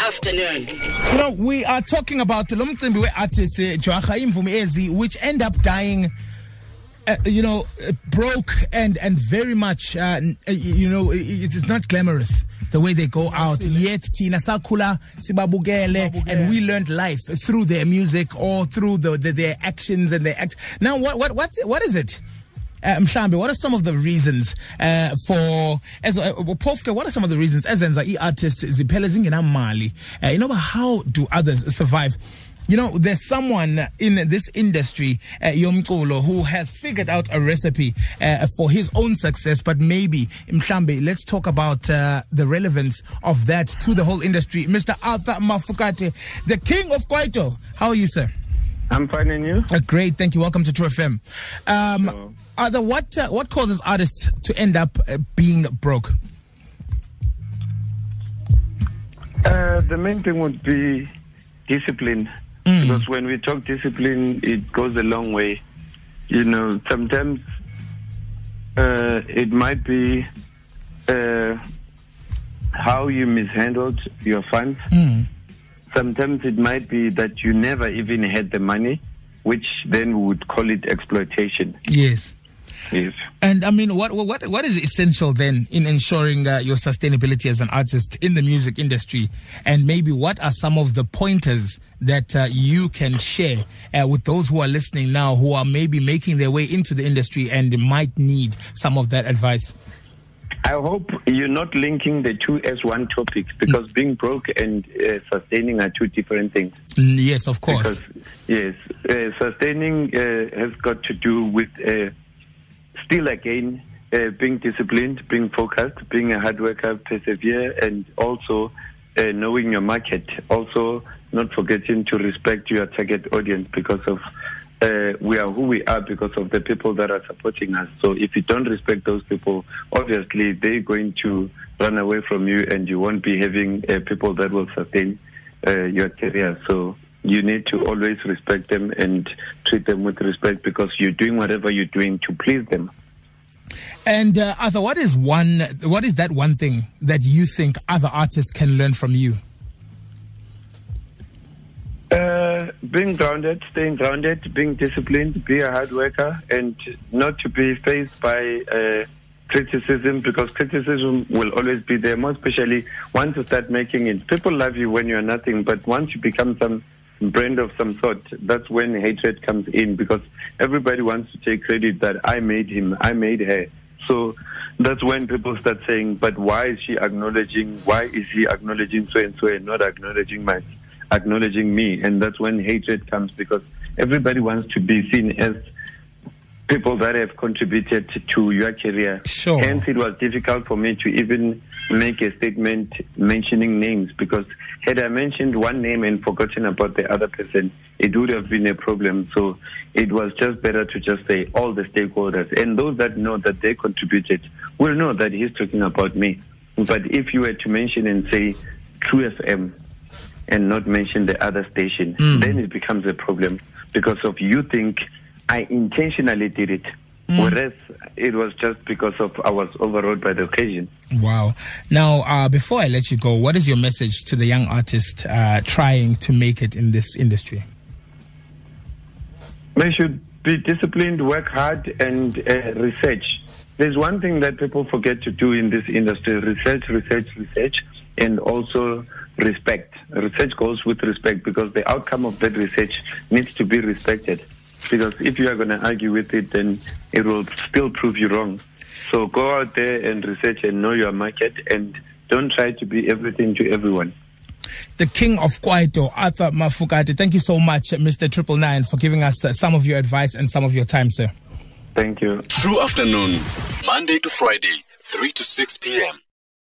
afternoon. You know, we are talking about the Lomcimbi artist uh, Joacha Ezi, which end up dying. Uh, you know, uh, broke and and very much, uh, uh you know, it is not glamorous the way they go out. Yet Tina Sakula, Sibabugele, and we learned life through their music or through the, the, their actions and their act. Now, what what what what is it? Uh, Mhlambe, what are some of the reasons uh, for as uh, what are some of the reasons ezenza i-artist ziphele zingenamali you know how do others survive you know, there's someone in this industry, uh, Yomkolo, who has figured out a recipe uh, for his own success. But maybe, Mhlambe, let's talk about uh, the relevance of that to the whole industry. Mr. Arthur Mafokate, the king of Kwaito. How are you, sir? I'm fine, and you? Uh, great, thank you. Welcome to True FM. Um, Arthur, what uh, what causes artists to end up uh, being broke? Uh, the main thing would be discipline, mm. because when we talk discipline, it goes a long way. You know, sometimes uh, it might be uh, how you mishandled your funds. Mm Sometimes it might be that you never even had the money, which then we would call it exploitation. Yes. Yes. And I mean, what what what is essential then in ensuring uh, your sustainability as an artist in the music industry? And maybe what are some of the pointers that uh, you can share uh, with those who are listening now, who are maybe making their way into the industry and might need some of that advice? I hope you're not linking the two as one topic because mm. being broke and uh, sustaining are two different things. Mm, yes, of course. Because, yes, uh, sustaining uh, has got to do with uh, still again uh, being disciplined, being focused, being a hard worker, persevere, and also uh, knowing your market. Also, not forgetting to respect your target audience because of uh, we are who we are because of the people that are supporting us. So if you don't respect those people, obviously they're going to run away from you, and you won't be having uh, people that will sustain uh, your career. So you need to always respect them and treat them with respect because you're doing whatever you're doing to please them. And uh, Arthur, what is one? What is that one thing that you think other artists can learn from you? Being grounded, staying grounded, being disciplined, be a hard worker, and not to be faced by uh, criticism because criticism will always be there, more especially once you start making it. People love you when you're nothing, but once you become some brand of some sort, that's when hatred comes in because everybody wants to take credit that I made him, I made her. So that's when people start saying, but why is she acknowledging, why is he acknowledging so and so and not acknowledging my acknowledging me. And that's when hatred comes because everybody wants to be seen as people that have contributed to your career. Sure. Hence, it was difficult for me to even make a statement mentioning names because had I mentioned one name and forgotten about the other person, it would have been a problem. So it was just better to just say all the stakeholders. And those that know that they contributed will know that he's talking about me. But if you were to mention and say True FM, and not mention the other station, mm. then it becomes a problem because of you think I intentionally did it. Mm. Whereas it was just because of I was overrode by the occasion. Wow. Now, uh, before I let you go, what is your message to the young artist uh, trying to make it in this industry? They should be disciplined, work hard, and uh, research. There's one thing that people forget to do in this industry research, research, research, and also respect. Research goes with respect because the outcome of that research needs to be respected. Because if you are going to argue with it, then it will still prove you wrong. So go out there and research and know your market and don't try to be everything to everyone. The king of Kwaito, Arthur Mafokate. Thank you so much, Mr. Triple Nine, for giving us uh, some of your advice and some of your time, sir. Thank you. True afternoon, Monday to Friday, 3 to 6 p.m.